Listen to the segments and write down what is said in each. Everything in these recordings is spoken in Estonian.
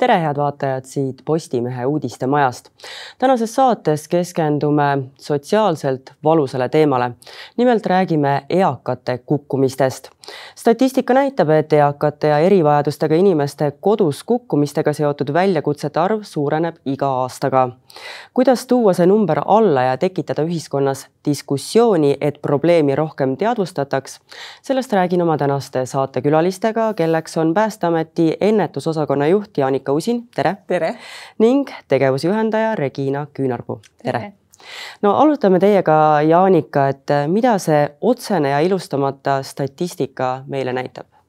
tere, head vaatajad siit Postimehe uudistemajast. tänases saates keskendume sotsiaalselt valusale teemale. nimelt räägime eakate kukkumistest. statistika näitab, et eakate ja erivajadustega inimeste kodus kukkumistega seotud väljakutsete arv suureneb iga aastaga. Kuidas tuua see number alla ja tekitada ühiskonnas diskussiooni, et probleemi rohkem teadvustataks? sellest räägin oma tänaste saatekülalistega, kelleks on Päästeameti ennetusosakonna juht Jaanika Usin, tere. tere. ning tegevusjuhendaja Regina Küünarpuu, tere no alustame teiega, Jaanika, et mida see otsene ja ilustamata statistika meile näitab?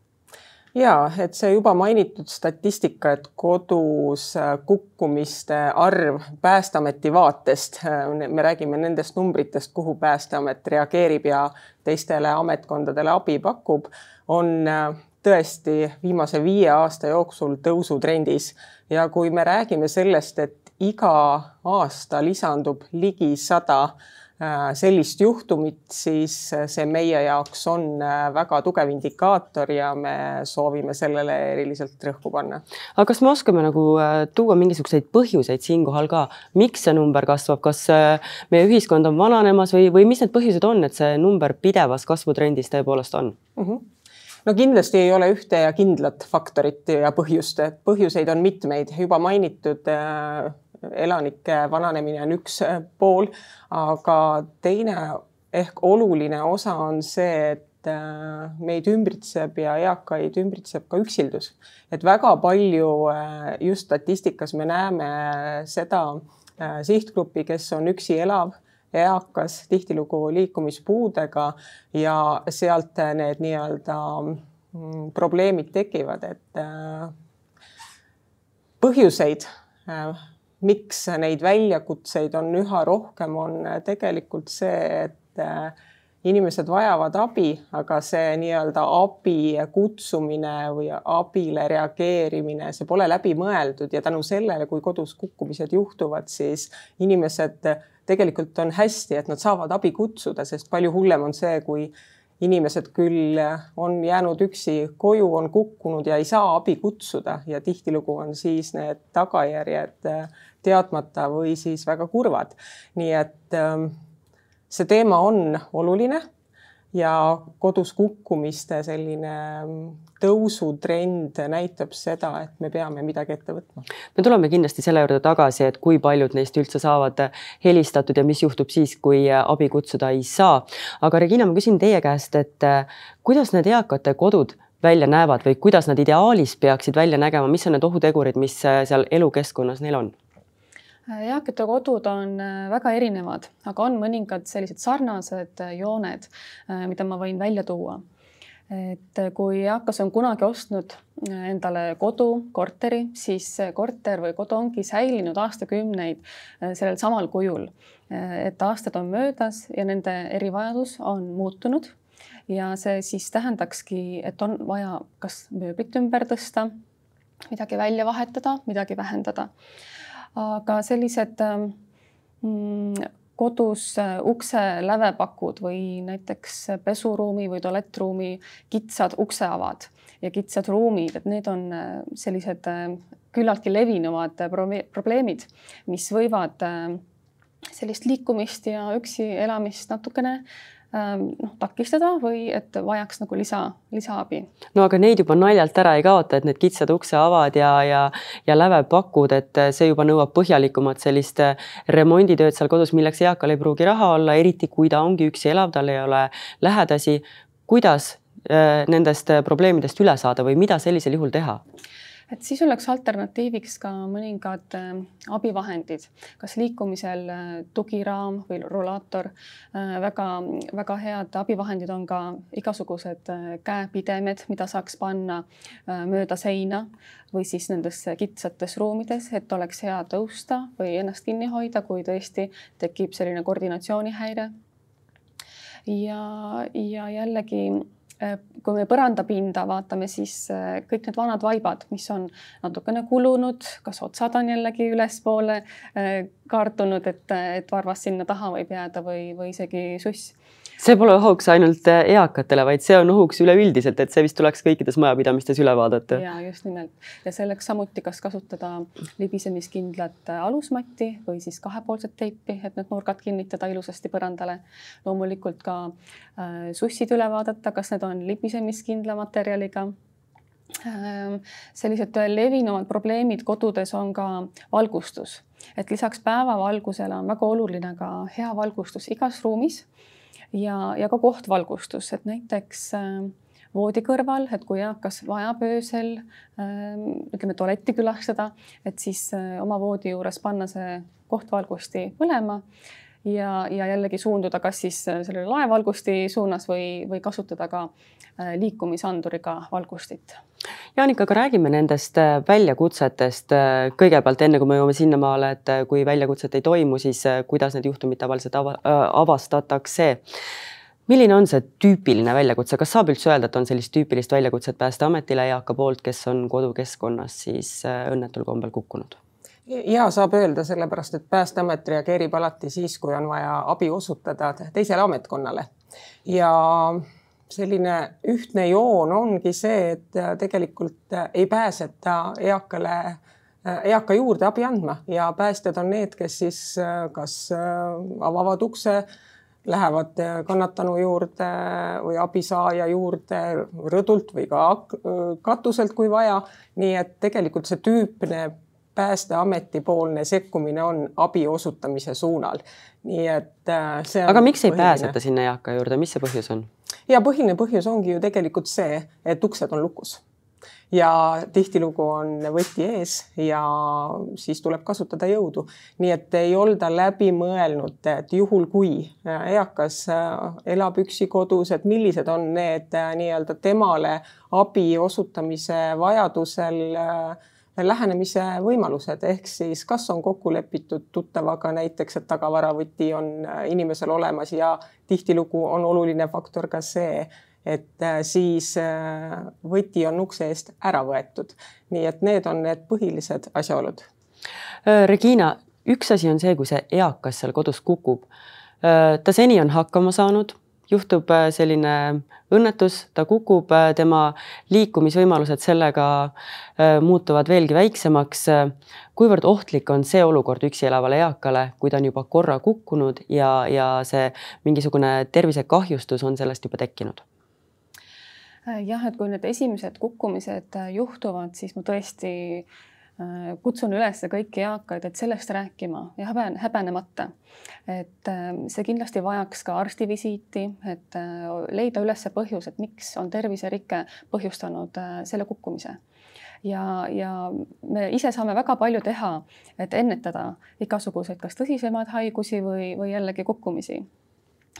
Ja et see juba mainitud statistika, et kodus kukkumiste arv Päästeameti vaatest, me räägime nendest numbritest, kuhu Päästeamet reageerib ja teistele ametkondadele abi pakub, on tõesti viimase viie aasta jooksul tõusutrendis. Ja kui me räägime sellest, et iga aasta lisandub ligi sada äh, sellist juhtumit, siis see meie jaoks on äh, väga tugev indikaator ja me soovime sellele eriliselt rõhku panna. aga kas me oskame nagu äh, tuua mingisuguseid põhjuseid siinkohal ka, miks see number kasvab, kas meie ühiskond on vananemas või, või mis need põhjused on, et see number pidevas kasvutrendis tõepoolest on mm? -hmm no kindlasti ei ole ühte ja kindlat faktorit ja põhjust, et põhjuseid on mitmeid, juba mainitud äh, elanike vananemine on üks äh, pool, aga teine ehk oluline osa on see, et äh, meid ümbritseb ja eakaid ümbritseb ka üksildus. et väga palju just statistikas me näeme seda sihtgruppi, kes on üksi elav eakas, tihtilugu liikumispuudega ja sealt need nii-öelda mm, probleemid tekivad, et äh, põhjuseid, äh, miks neid väljakutseid on üha rohkem, on tegelikult see, et äh, inimesed vajavad abi, aga see nii-öelda abi kutsumine või abile reageerimine, see pole läbimõeldud ja tänu sellele, kui kodus kukkumised juhtuvad, siis inimesed tegelikult on hästi, et nad saavad abi kutsuda, sest palju hullem on see, kui inimesed küll on jäänud üksi koju, on kukkunud ja ei saa abi kutsuda. Ja tihtilugu on siis need tagajärjed äh, teadmata või siis väga kurvad. nii et ähm, see teema on oluline ja kodus kukkumiste selline mm, tõusutrend näitab seda, et me peame midagi ette võtma. me tuleme kindlasti selle juurde tagasi, et kui paljud neist üldse saavad helistatud ja mis juhtub siis, kui abi kutsuda ei saa. aga Regina, ma küsin teie käest, et kuidas need eakate kodud välja näevad või kuidas nad ideaalis peaksid välja nägema, mis on need ohutegurid, mis seal elukeskkonnas neil on? Eakate kodud on väga erinevad, aga on mõningad sellised sarnased jooned, mida ma võin välja tuua et kui eakas on kunagi ostnud äh, endale kodu, korteri, siis korter või kodu ongi säilinud aastakümneid äh, sellel samal kujul. Äh, et aastad on möödas ja nende erivajadus on muutunud ja see siis tähendakski, et on vaja kas mööblit ümber tõsta, midagi välja vahetada, midagi vähendada. Aga sellised mm, kodus äh, ukse lävepakud või näiteks pesuruumi või tualettruumi kitsad ukseavad ja kitsad ruumid, et need on äh, sellised äh, küllaltki levinuvad probleemid, mis võivad sellist liikumist ja üksi elamist natukene Ähm, noh, takistada või et vajaks nagu lisa, lisaabi. no aga neid juba naljalt ära ei kaota, et need kitsad ukseavad ja, ja, ja lävepakud, et see juba nõuab põhjalikumat sellist remonditööd seal kodus, milleks eakal ei pruugi raha olla, eriti kui ta ongi üksi elav, tal ei ole lähedasi. kuidas äh, nendest probleemidest üle saada või mida sellisel juhul teha? Et siis oleks alternatiiviks ka mõningad äh, abivahendid, kas liikumisel äh, tugiraam või rollaator äh,. väga-väga head abivahendid on ka igasugused käepidemed, mida saaks panna mööda seina või siis nendes kitsates ruumides, et oleks hea tõusta või ennast kinni hoida, kui tõesti tekib selline koordinatsioonihäire. ja, ja jällegi kui me põrandapinda vaatame, siis äh, kõik need vanad vaibad, mis on natukene kulunud, kas otsad on jällegi ülespoole äh, kaartunud, et, et varvas sinna taha võib jääda või, või isegi suss see pole ohuks ainult äh, eakatele, vaid see on ohuks üleüldiselt, et see vist tuleks kõikides majapidamistes üle vaadata. ja just nimelt ja selleks samuti, kas kasutada libisemiskindlat äh, alusmatti või siis kahepoolset teipi, et need nurgad kinnitada ilusasti põrandale. loomulikult ka äh, sussid üle vaadata, kas need on libisemiskindla materjaliga ähm, sellised levinumad probleemid kodudes on ka valgustus, et lisaks päevavalgusele on väga oluline ka hea valgustus igas ruumis ja, ja ka kohtvalgustus, et näiteks äh, voodi kõrval, et kui eakas vajab öösel äh, ütleme tualetti külastada, et siis äh, oma voodi juures panna see kohtvalgusti põlema ja, ja jällegi suunduda kas siis sellele laevalgusti suunas või, või kasutada ka liikumisanduriga valgustit Jaanika, aga räägime nendest väljakutsetest kõigepealt, enne kui me jõuame sinnamaale, et kui väljakutset ei toimu, siis kuidas need juhtumid tavaliselt ava, avastatakse. milline on see tüüpiline väljakutse, kas saab üldse öelda, et on sellist tüüpilist väljakutset Päästeametile eaka poolt, kes on kodukeskkonnas siis õnnetul kombel kukkunud? Ja saab öelda, sellepärast et Päästeamet reageerib alati siis, kui on vaja abi osutada teisele ametkonnale ja selline ühtne joon ongi see, et tegelikult ei pääseta eakale, eaka juurde abi andma ja päästjad on need, kes siis kas avavad ukse, lähevad kannatanu juurde või abisaaja juurde rõdult või ka katuselt, kui vaja. nii et tegelikult see tüüpne Päästeameti poolne sekkumine on abi osutamise suunal. nii et see. aga miks ei põhiline. pääseta sinna eaka juurde, mis see põhjus on? ja põhiline põhjus ongi ju tegelikult see, et uksed on lukus ja tihtilugu on võti ees ja siis tuleb kasutada jõudu. nii et ei olda läbi mõelnud, et juhul kui eakas elab üksi kodus, et millised on need nii-öelda temale abi osutamise vajadusel äh, lähenemise võimalused, ehk siis kas on kokku lepitud tuttavaga näiteks, et tagavaravõti on äh, inimesel olemas ja tihtilugu on oluline faktor ka see, et äh, siis äh, võti on ukse eest ära võetud. nii et need on need põhilised asjaolud. Regina, üks asi on see, kui see eakas seal kodus kukub. ta seni on hakkama saanud juhtub äh, selline õnnetus, ta kukub, äh, tema liikumisvõimalused sellega äh, muutuvad veelgi väiksemaks. kuivõrd ohtlik on see olukord üksi elavale eakale, kui ta on juba korra kukkunud ja, ja see mingisugune tervisekahjustus on sellest juba tekkinud? jah, et kui need esimesed kukkumised juhtuvad, siis ma tõesti kutsun üles kõiki eakaid, et sellest rääkima ja häben, häbenemata. et äh, see kindlasti vajaks ka arstivisiiti, et äh, leida üles põhjus, et miks on terviserike põhjustanud selle kukkumise. Ja, ja me ise saame väga palju teha, et ennetada igasuguseid, kas tõsisemaid haigusi või, või jällegi kukkumisi.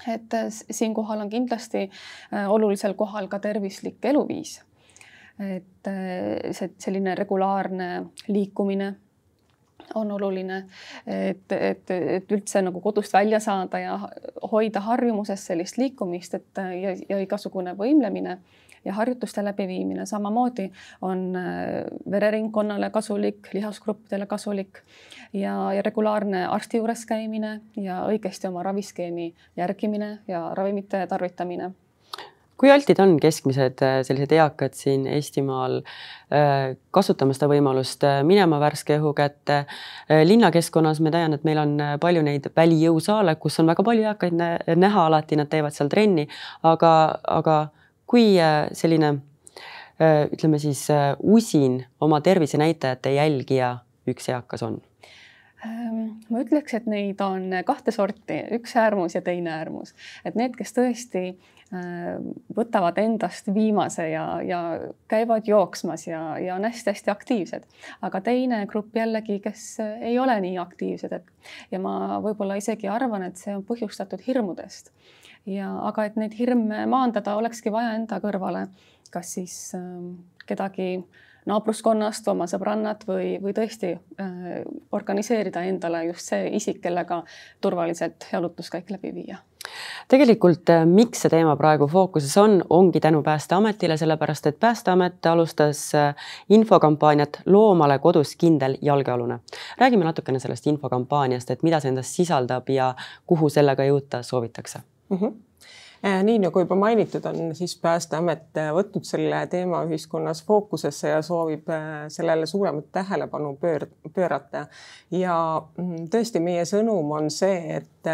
Et siinkohal on kindlasti olulisel kohal ka tervislik eluviis et äh, see selline regulaarne liikumine on oluline, et, et, et üldse nagu kodust välja saada ja hoida harjumuses sellist liikumist, et ja, ja igasugune võimlemine ja harjutuste läbiviimine. Samamoodi on äh, vereringkonnale kasulik, lihasgruppidele kasulik ja, ja regulaarne arsti juures käimine ja õigesti oma raviskeemi järgimine ja ravimite tarvitamine kui altid on keskmised äh, sellised eakad siin Eestimaal äh, kasutama seda võimalust äh, minema värske õhu kätte. linnakeskkonnas ma tean, et meil on palju neid välijõusaale, kus on väga palju eakaid näha, alati nad teevad seal trenni, aga, aga kui selline ütleme siis usin oma tervisenäitajate jälgija üks eakas on? Ehm, ma ütleks, et neid on kahte sorti, üks äärmus ja teine äärmus, et need, kes tõesti võtavad endast viimase ja, ja käivad jooksmas ja, ja on hästi-hästi aktiivsed, aga teine grupp jällegi, kes ei ole nii aktiivsed, et ja ma võib-olla isegi arvan, et see on põhjustatud hirmudest. Ja aga et neid hirme maandada, olekski vaja enda kõrvale, kas siis äh, kedagi äh, naabruskonnast, oma sõbrannad või, või tõesti äh, organiseerida endale just see isik, kellega turvaliselt jalutuskäik läbi viia tegelikult äh, miks see teema praegu fookuses on, ongi tänu Päästeametile, sellepärast et Päästeamet alustas äh, infokampaaniat Loomale kodus kindel jalgealune. räägime natukene sellest infokampaaniast, et mida see endas sisaldab ja kuhu sellega jõuda soovitakse mm. -hmm nii nagu juba mainitud on, siis Päästeamet äh, võtnud selle teema ühiskonnas fookusesse ja soovib äh, sellele suuremat tähelepanu pöör-, pöörata. ja mm, tõesti, meie sõnum on see, et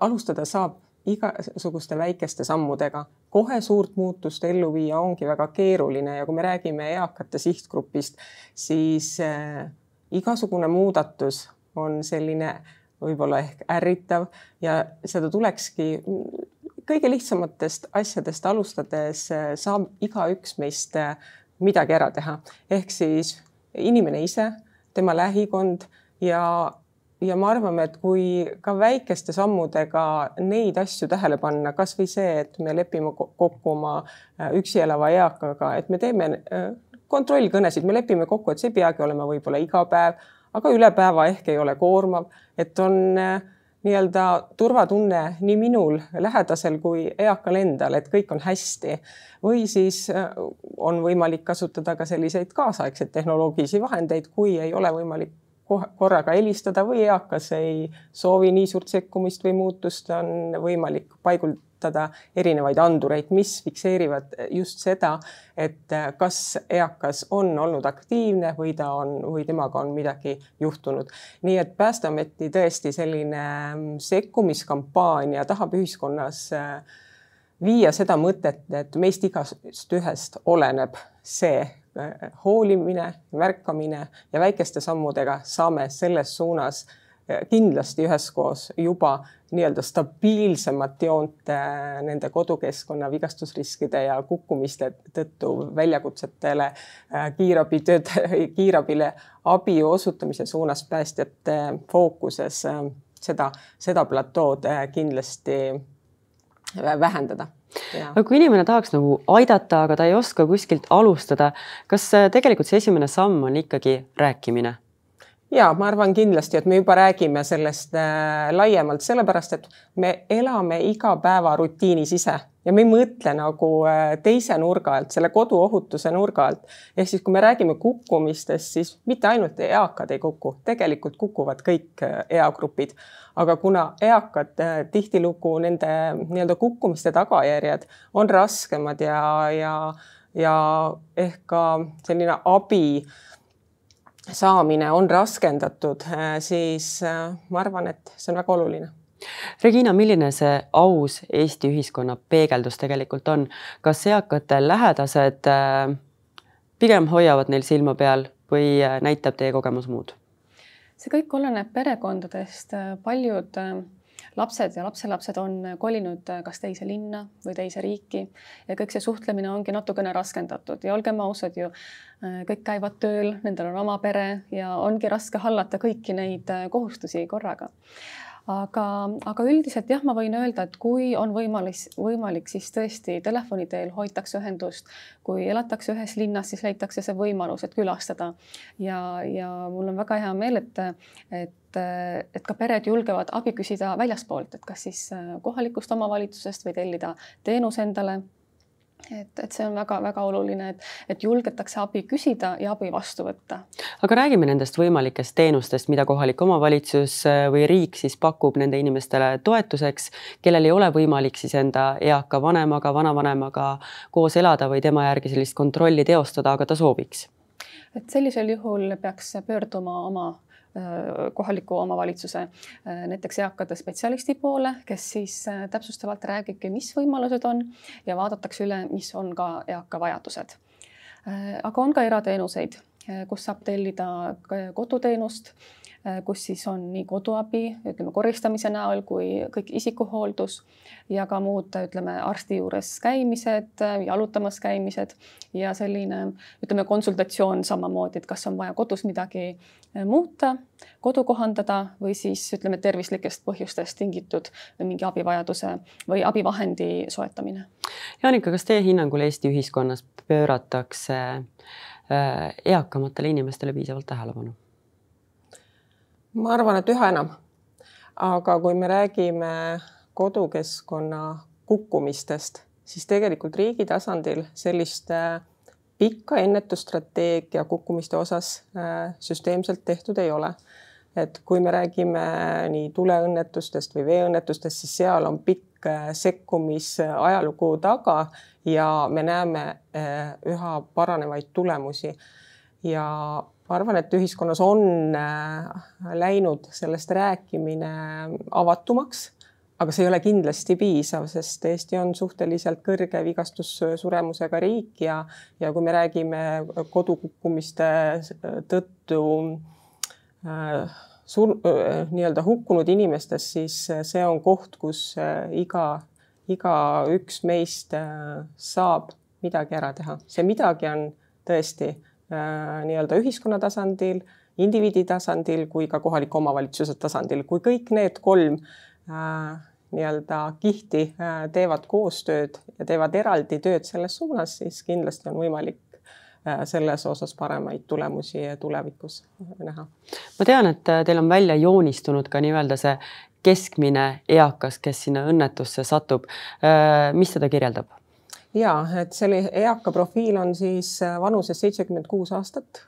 alustada saab igasuguste väikeste sammudega. kohe suurt muutust ellu viia ongi väga keeruline ja kui me räägime eakate sihtgrupist, siis igasugune muudatus on selline võib-olla ehk ärritav ja seda tulekski kõige lihtsamatest asjadest alustades äh, saab igaüks meist äh, midagi ära teha, ehk siis inimene ise, tema lähikond ja, ja me arvame, et kui ka väikeste sammudega neid asju tähele panna, kasvõi see, et me lepime kokku oma äh, üksi elava eakaga, et me teeme kontrollkõnesid, me lepime kokku, et see ei peagi olema võib-olla iga päev, aga üle päeva ehk ei ole koormav, et on äh, nii-öelda turvatunne nii minul lähedasel kui eakal endal, et kõik on hästi. või siis äh, on võimalik kasutada ka selliseid kaasaegseid tehnoloogilisi vahendeid, kui ei ole võimalik korraga helistada või eakas ei soovi nii suurt sekkumist või muutust, on võimalik paigul-, kasutada erinevaid andureid, mis fikseerivad just seda, et kas eakas on olnud aktiivne või ta on või temaga on midagi juhtunud. nii et Päästeameti tõesti selline sekkumiskampaania tahab ühiskonnas äh, viia seda mõtet, et meist igast ühest oleneb see äh, hoolimine, märkamine ja väikeste sammudega saame selles suunas kindlasti üheskoos juba nii-öelda stabiilsemat joont äh, nende kodukeskkonna vigastusriskide ja kukkumiste tõttu väljakutsetele äh, kiirabitöötaja, kiirabile abi osutamise suunas päästjate fookuses äh, seda, seda platood kindlasti vähendada aga kui inimene tahaks nagu aidata, aga ta ei oska kuskilt alustada, kas tegelikult see esimene samm on ikkagi rääkimine? Ja ma arvan kindlasti, et me juba räägime sellest äh, laiemalt, sellepärast et me elame igapäevarutiinis ise ja me ei mõtle nagu äh, teise nurga alt, selle koduohutuse nurga alt. ehk siis, kui me räägime kukkumistest, siis mitte ainult eakad ei kuku, tegelikult kukuvad kõik äh, eagrupid, aga kuna eakad tihtilugu nende nii-öelda kukkumiste tagajärjed on raskemad ja, ja, ja ehk ka selline abi saamine on raskendatud, äh, siis äh, ma arvan, et see on väga oluline. Regina, milline see aus Eesti ühiskonna peegeldus tegelikult on, kas eakate lähedased äh, pigem hoiavad neil silma peal või näitab teie kogemus muud? see kõik oleneb perekondadest, paljud lapsed ja lapselapsed on kolinud kas teise linna või teise riiki ja kõik see suhtlemine ongi natukene raskendatud ja olgem ausad ju, kõik käivad tööl, nendel on oma pere ja ongi raske hallata kõiki neid kohustusi korraga aga, aga üldiselt jah, ma võin öelda, et kui on võimalik, võimalik, siis tõesti telefoni teel hoitakse ühendust. kui elatakse ühes linnas, siis leitakse see võimalus, et külastada. ja, ja mul on väga hea meel, et, et, et ka pered julgevad abi küsida väljaspoolt, et kas siis kohalikust omavalitsusest või tellida teenus endale et, et see on väga-väga oluline, et, et julgetakse abi küsida ja abi vastu võtta. aga räägime nendest võimalikest teenustest, mida kohalik omavalitsus äh, või riik siis pakub nende inimestele toetuseks, kellel ei ole võimalik siis enda eaka vanemaga, vanavanemaga koos elada või tema järgi sellist kontrolli teostada, aga ta sooviks. et sellisel juhul peaks pöörduma oma kohaliku omavalitsuse äh, näiteks eakate spetsialisti poole, kes siis äh, täpsustavalt räägibki, mis võimalused on ja vaadatakse üle, mis on ka eaka vajadused. aga on ka erateenuseid, kus saab tellida koduteenust Äh, kus siis on nii koduabi, ütleme koristamise näol kui kõik isikuhooldus ja ka muud, ütleme arsti juures käimised, jalutamas käimised ja selline, ütleme konsultatsioon samamoodi, et kas on vaja kodus midagi äh, muuta, kodu kohandada või siis ütleme tervislikest põhjustest tingitud mingi abivajaduse või abivahendi soetamine. Jaanika, kas teie hinnangul Eesti ühiskonnas pööratakse äh, eakamatele inimestele piisavalt tähelepanu? Ma arvan, et üha enam. aga kui me räägime kodukeskkonna kukkumistest, siis tegelikult riigi tasandil sellist äh, pikka ennetusstrateegia kukkumiste osas äh, süsteemselt tehtud ei ole. et kui me räägime nii tuleõnnetustest või veeõnnetustest, siis seal on pikk sekkumisajalugu taga ja me näeme üha paranevaid tulemusi. ja ma arvan, et ühiskonnas on läinud sellest rääkimine avatumaks aga see ei ole kindlasti piisav, sest Eesti on suhteliselt kõrge vigastussuremusega riik ja, ja kui me räägime kodukukkumiste tõttu äh, sur- äh,, nii-öelda hukkunud inimestest, siis see on koht, kus äh, iga, igaüks meist äh, saab midagi ära teha. see midagi on tõesti äh, nii-öelda ühiskonna tasandil, indiviidi tasandil kui ka kohaliku omavalitsuse tasandil, kui kõik need kolm äh, nii-öelda kihti äh, teevad koostööd ja teevad eraldi tööd selles suunas, siis kindlasti on võimalik äh, selles osas paremaid tulemusi tulevikus näha. ma tean, et äh, teil on välja joonistunud ka nii-öelda see keskmine eakas, kes sinna õnnetusse satub. mis seda kirjeldab? Ja et selle eaka profiil on siis vanuses seitsekümmend kuus aastat.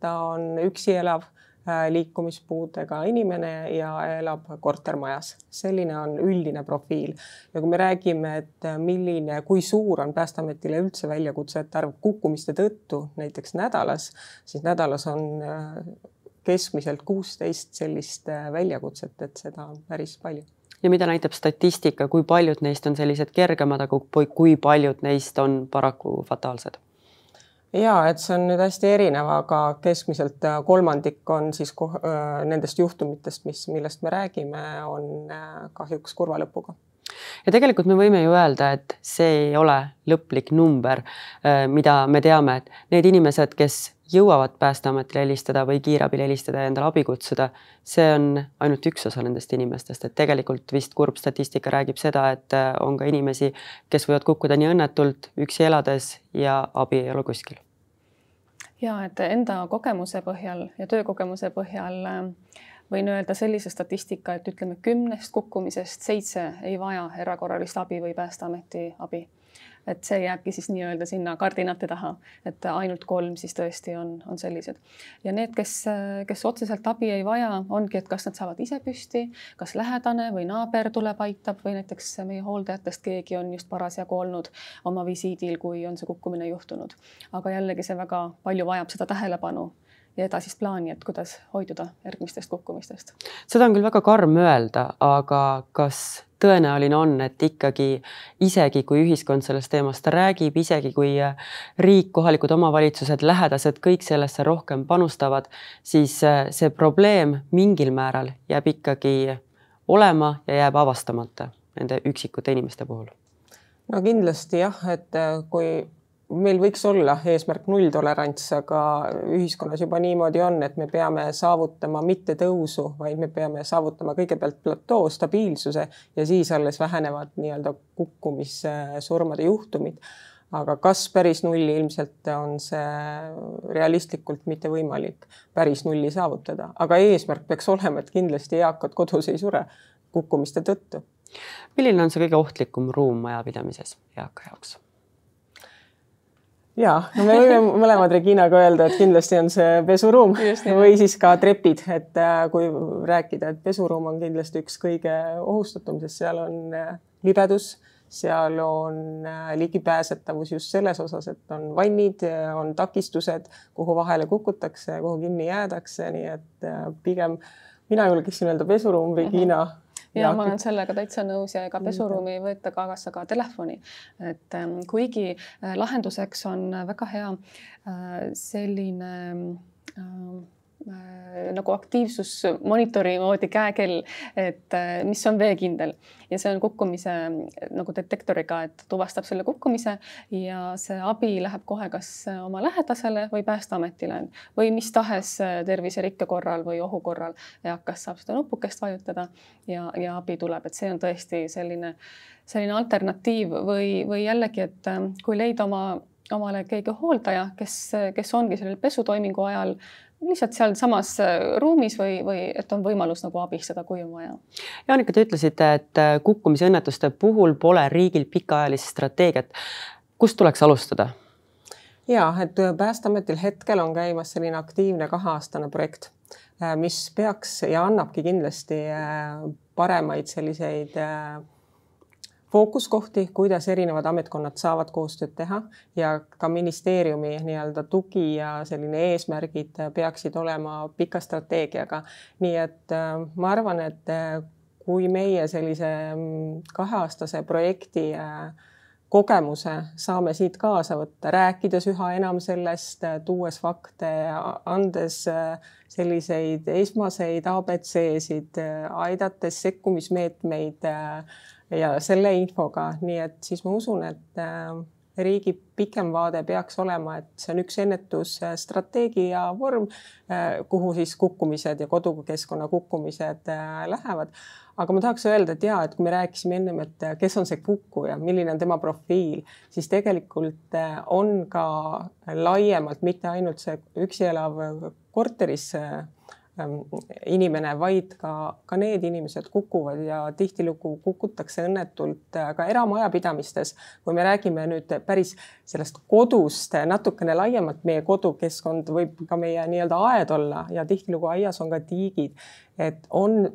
ta on üksi elav Äh, liikumispuudega inimene ja elab kortermajas. selline on üldine profiil ja kui me räägime, et äh, milline, kui suur on Päästeametile üldse väljakutsete arv kukkumiste tõttu näiteks nädalas, siis nädalas on äh, keskmiselt kuusteist sellist väljakutset, et seda on päris palju ja mida näitab statistika, kui paljud neist on sellised kergemad, aga kui paljud neist on paraku fataalsed? ja et see on nüüd hästi erinev, aga keskmiselt äh, kolmandik on siis äh, nendest juhtumitest, mis, millest me räägime, on äh, kahjuks kurva lõpuga ja tegelikult me võime ju öelda, et see ei ole lõplik number, mida me teame, et need inimesed, kes jõuavad Päästeametile helistada või kiirabile helistada ja endale abi kutsuda, see on ainult üks osa nendest inimestest, et tegelikult vist kurb statistika räägib seda, et on ka inimesi, kes võivad kukkuda nii õnnetult üksi elades ja abi ei ole kuskil. ja et enda kogemuse põhjal ja töökogemuse põhjal äh, võin öelda sellise statistika, et ütleme kümnest kukkumisest seitse ei vaja erakorralist abi või Päästeameti abi et see jääbki siis nii-öelda sinna kardinate taha, et ainult kolm siis tõesti on, on sellised. ja need, kes, kes otseselt abi ei vaja, ongi, et kas nad saavad ise püsti, kas lähedane või naaber tuleb, aitab või näiteks meie hooldajatest keegi on just parasjagu olnud oma visiidil, kui on see kukkumine juhtunud. aga jällegi see väga palju vajab seda tähelepanu ja edasist plaani, et kuidas hoiduda järgmistest kukkumistest. seda on küll väga karm öelda, aga kas tõenäoline on, et ikkagi isegi kui ühiskond sellest teemast räägib, isegi kui riik, kohalikud omavalitsused, lähedased kõik sellesse rohkem panustavad, siis see probleem mingil määral jääb ikkagi olema ja jääb avastamata nende üksikute inimeste puhul? no kindlasti jah, et kui meil võiks olla eesmärk nulltolerants, aga ühiskonnas juba niimoodi on, et me peame saavutama mitte tõusu, vaid me peame saavutama kõigepealt platoo stabiilsuse ja siis alles vähenevad nii-öelda kukkumissurmade juhtumid. aga kas päris nulli, ilmselt on see realistlikult mitte võimalik päris nulli saavutada, aga eesmärk peaks olema, et kindlasti eakad kodus ei sure kukkumiste tõttu. milline on see kõige ohtlikum ruum majapidamises eaka jaoks? Ja no me võime mõlemad Reginaga öelda, et kindlasti on see pesuruum või siis ka trepid, et äh, kui rääkida, et pesuruum on kindlasti üks kõige ohustatum, sest seal on äh, libedus, seal on äh, ligipääsetavus just selles osas, et on vannid, on takistused, kuhu vahele kukutakse, kuhu kinni jäädakse, nii et pigem mina julgeksin öelda pesuruum, Regina mm. -hmm ja ma olen sellega täitsa nõus ja ega pesuruumi ei võeta kaasa ka telefoni. et ähm, kuigi äh, lahenduseks on väga hea äh, selline Äh, nagu aktiivsusmonitori moodi käekell, et äh, mis on veekindel. Ja see on kukkumise nagu detektoriga, et tuvastab selle kukkumise ja see abi läheb kohe kas oma lähedasele või Päästeametile või mis tahes terviserikke korral või ohu korral. Eakas saab seda nupukest vajutada ja, ja abi tuleb, et see on tõesti selline, selline alternatiiv või, või jällegi, et äh, kui leida oma omale keegi hooldaja, kes, kes ongi sellel pesutoimingu ajal lihtsalt sealsamas äh, ruumis või, või et on võimalus nagu abistada, kui on vaja. Jaanika, te ütlesite, et äh, kukkumisõnnetuste puhul pole riigil pikaajalist strateegiat. kust tuleks alustada? ja et Päästeametil hetkel on käimas selline aktiivne kaheaastane projekt, mis peaks ja annabki kindlasti paremaid selliseid fookuskohti, kuidas erinevad ametkonnad saavad koostööd teha ja ka ministeeriumi nii-öelda tugi ja selline eesmärgid peaksid olema pika strateegiaga. nii et äh, ma arvan, et äh, kui meie sellise mm, kaheaastase projekti äh, kogemuse saame siit kaasa võtta, rääkides üha enam sellest, tuues fakte, andes selliseid esmaseid abc-sid, aidates sekkumismeetmeid ja selle infoga, nii et siis ma usun, et äh, riigi pikem vaade peaks olema, et see on üks ennetusstrateegia vorm, äh, kuhu siis kukkumised ja kodukeskkonna kukkumised äh, lähevad. aga ma tahaks öelda, et ja et kui me rääkisime ennem, et kes on see kukkuja, milline on tema profiil, siis tegelikult on ka laiemalt mitte ainult see üksi elav korteris inimene, vaid ka, ka need inimesed kukuvad ja tihtilugu kukutakse õnnetult äh, ka eramajapidamistes. kui me räägime nüüd päris sellest kodust natukene laiemalt, meie kodukeskkond võib ka meie nii-öelda aed olla ja tihtilugu aias on ka tiigid. et on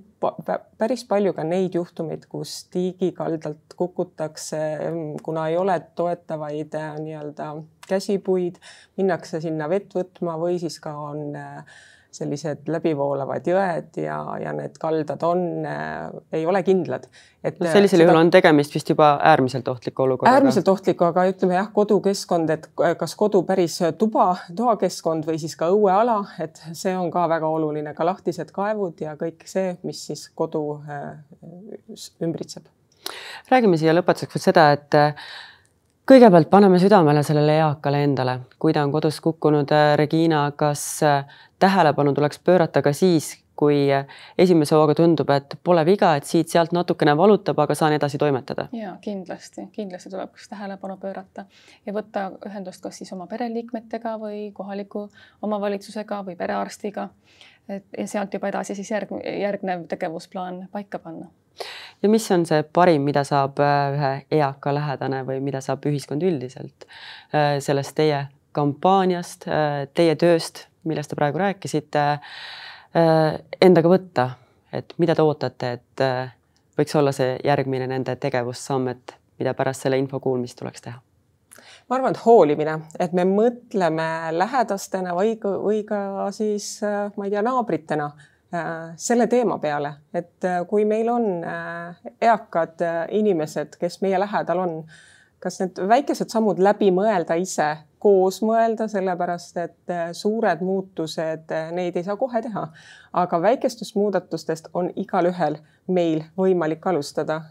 päris palju ka neid juhtumeid, kus tiigikaldalt kukutakse, ähm, kuna ei ole toetavaid äh, nii-öelda käsipuid, minnakse sinna vett võtma või siis ka on äh, sellised läbivoolavad jõed ja, ja need kaldad on äh,, ei ole kindlad. et no sellisel seda... juhul on tegemist vist juba äärmiselt ohtliku olukorraga. äärmiselt ohtliku, aga ütleme jah, kodukeskkond, et kas kodu päris tuba, toakeskkond või siis ka õueala, et see on ka väga oluline, ka lahtised kaevud ja kõik see, mis siis kodu äh, ümbritseb. räägime siia lõpetuseks veel seda, et kõigepealt paneme südamele sellele eakale endale, kui ta on kodus kukkunud. Äh, Regina, kas äh, tähelepanu tuleks pöörata ka siis, kui äh, esimese hooga tundub, et pole viga, et siit-sealt natukene valutab, aga saan edasi toimetada? ja kindlasti, kindlasti tuleb tähelepanu pöörata ja võtta ühendust kas siis oma pereliikmetega või kohaliku omavalitsusega või perearstiga. Et ja sealt juba edasi siis järg, järgnev tegevusplaan paika panna ja mis on see parim, mida saab äh, ühe eaka lähedane või mida saab ühiskond üldiselt äh, sellest teie kampaaniast, äh, teie tööst, millest te praegu rääkisite, endaga võtta, et mida te ootate, et võiks olla see järgmine nende tegevussamm, et mida pärast selle info kuulmist tuleks teha? Ma arvan, et hoolimine, et me mõtleme lähedastena või, või ka siis ma ei tea, naabritena Äh, selle teema peale, et äh, kui meil on äh, eakad inimesed, kes meie lähedal on, kas need väikesed sammud läbi mõelda ise, koos mõelda, sellepärast et suured muutused, neid ei saa kohe teha. aga väikestest muudatustest on igalühel meil võimalik alustada.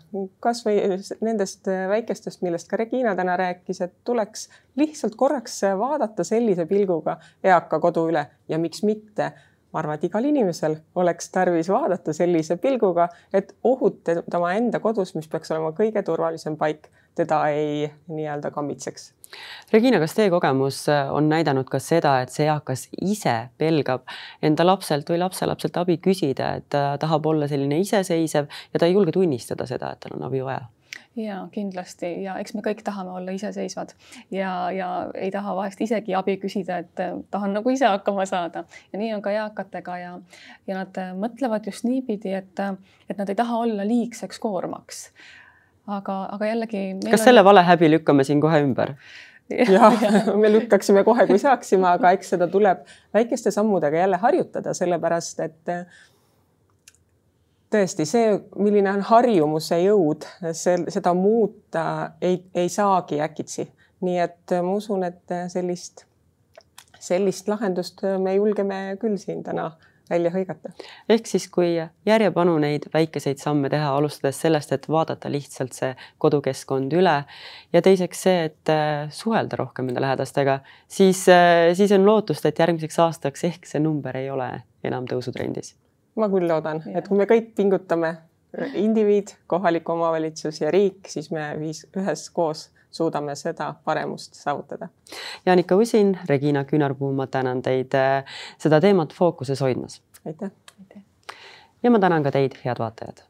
kasvõi nendest väikestest, millest ka Regina täna rääkis, et tuleks lihtsalt korraks vaadata sellise pilguga eaka kodu üle ja miks mitte ma arvan, et igal inimesel oleks tarvis vaadata sellise pilguga, et ohud tema enda kodus, mis peaks olema kõige turvalisem paik, teda ei nii-öelda kammitseks. Regina, kas teie kogemus äh, on näidanud ka seda, et see eakas ise pelgab enda lapselt või lapselapselt abi küsida, et ta tahab olla selline iseseisev ja ta ei julge tunnistada seda, et tal on abi vaja? Ja kindlasti ja eks me kõik tahame olla iseseisvad ja, ja ei taha vahest isegi abi küsida, et äh, tahan nagu ise hakkama saada ja nii on ka eakatega ja, ja nad äh, mõtlevad just niipidi, et, äh, et nad ei taha olla liigseks koormaks. aga, aga jällegi. kas on... selle valehäbi lükkame siin kohe ümber? jah ja., me lükkaksime kohe, kui saaksime, aga eks seda tuleb väikeste sammudega jälle harjutada, sellepärast et tõesti see, milline on harjumuse jõud, see, seda muuta ei, ei saagi äkitsi. nii et ma usun, et sellist, sellist lahendust me julgeme küll siin täna välja hõigata. ehk siis, kui järjepanu neid väikeseid samme teha, alustades sellest, et vaadata lihtsalt see kodukeskkond üle ja teiseks see, et suhelda rohkem enda lähedastega, siis, siis on lootust, et järgmiseks aastaks ehk see number ei ole enam tõusutrendis ma küll loodan, et kui me kõik pingutame, indiviid, kohalik omavalitsus ja riik, siis me viis üheskoos suudame seda paremust saavutada. Jaanika Usin, Regina Küünarpuu, ma tänan teid äh, seda teemat fookuses hoidmas. aitäh. ja ma tänan ka teid, head vaatajad